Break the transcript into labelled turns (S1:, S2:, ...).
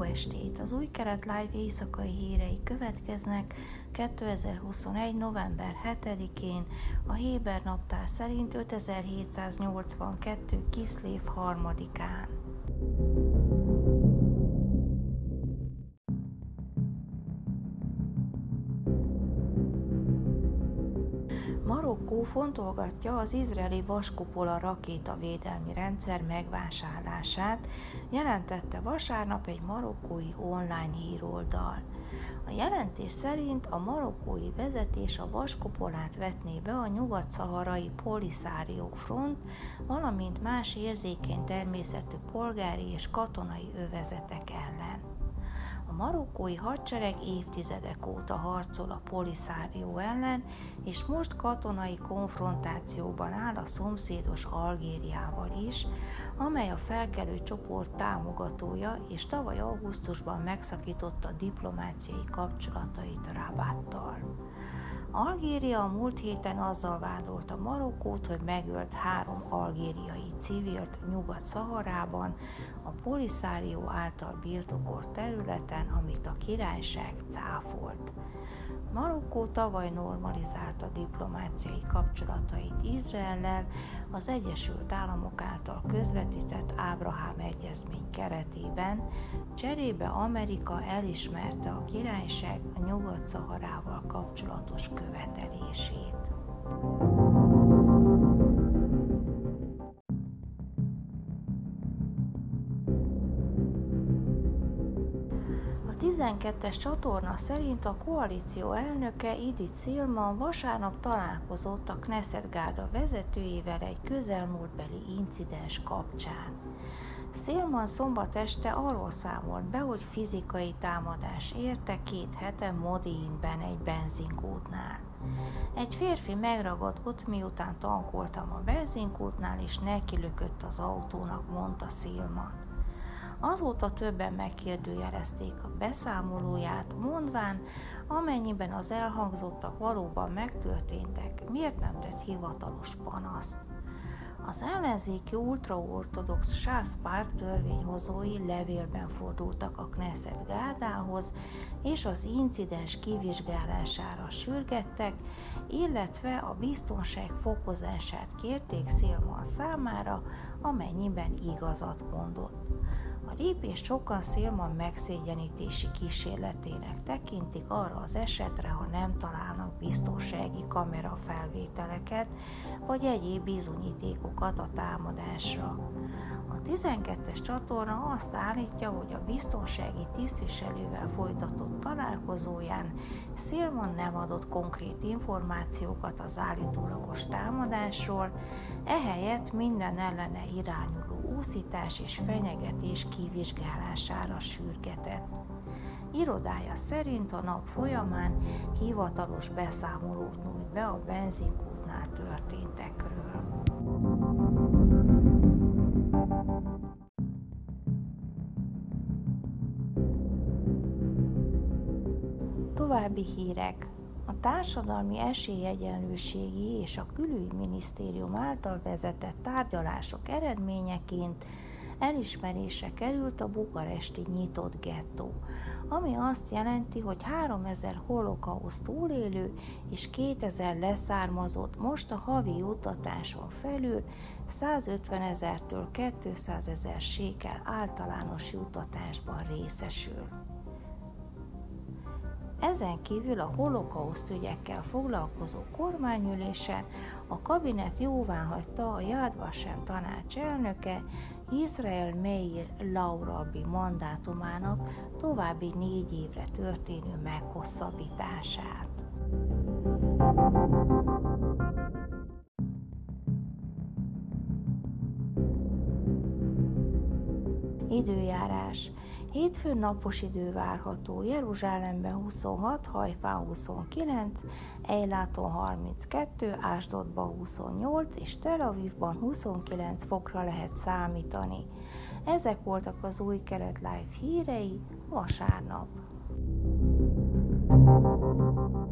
S1: estét! Az új kelet live éjszakai hírei következnek 2021. november 7-én, a Héber naptár szerint 5782. Kiszlév harmadikán. Marokkó fontolgatja az izraeli vaskupola rakétavédelmi rendszer megvásárlását, jelentette vasárnap egy marokkói online híroldal. A jelentés szerint a marokkói vezetés a vaskupolát vetné be a nyugat-szaharai Polisario front, valamint más érzékeny természetű polgári és katonai övezetek ellen. Marokkói hadsereg évtizedek óta harcol a Polisario ellen, és most katonai konfrontációban áll a szomszédos Algériával is, amely a felkelő csoport támogatója, és tavaly augusztusban megszakította diplomáciai kapcsolatait Rabattal. Algéria a múlt héten azzal vádolta Marokkót, hogy megölt három algériai civilt Nyugat-Szaharában, a Polisario által birtokolt területen, amit a királyság cáfolt. Marokkó tavaly normalizálta diplomáciai kapcsolatait Izraellel az Egyesült Államok által közvetített Ábrahám egyezmény keretében, cserébe Amerika elismerte a királyság a Nyugat-Szaharával kapcsolatos követelését. 12-es csatorna szerint a koalíció elnöke Edith Szilman vasárnap találkozott a Knesset Gárda vezetőjével egy közelmúltbeli incidens kapcsán. Szélman szombat este arról számolt be, hogy fizikai támadás érte két hete Modiinben egy benzinkútnál. Egy férfi megragadott, miután tankoltam a benzinkútnál, és nekilökött az autónak, mondta Szilman. Azóta többen megkérdőjelezték a beszámolóját, mondván, amennyiben az elhangzottak valóban megtörténtek, miért nem tett hivatalos panaszt. Az ellenzéki ultraortodox sászpárt törvényhozói levélben fordultak a Knesset gárdához, és az incidens kivizsgálására sürgettek, illetve a biztonság fokozását kérték Szilman számára, amennyiben igazat mondott. A lépést sokan Szélman megszégyenítési kísérletének tekintik arra az esetre, ha nem találnak biztonsági kamera felvételeket, vagy egyéb bizonyítékokat a támadásra. A 12-es csatorna azt állítja, hogy a biztonsági tisztviselővel folytatott találkozóján Szilman nem adott konkrét információkat az állítólagos támadásról, ehelyett minden ellene irányuló úszítás és fenyegetés kivizsgálására sürgetett. Irodája szerint a nap folyamán hivatalos beszámolót nyújt be a benzinkútnál történtekről. További hírek. A Társadalmi Esélyegyenlőségi és a Külügyminisztérium által vezetett tárgyalások eredményeként elismerése került a bukaresti nyitott gettó, ami azt jelenti, hogy 3000 holokauszt túlélő és 2000 leszármazott most a havi jutatáson felül 150 ezertől 200 ezer sékel általános jutatásban részesül. Ezen kívül a holokauszt ügyekkel foglalkozó kormányülésen a kabinet jóváhagyta a Yad Vashem tanács elnöke Izrael Meir Laurabi mandátumának további négy évre történő meghosszabbítását. Időjárás. Hétfőn napos idő várható, Jeruzsálemben 26, Hajfán 29, Ejláton 32, Ásdodban 28 és Tel Avivban 29 fokra lehet számítani. Ezek voltak az új kelet live hírei vasárnap. thank you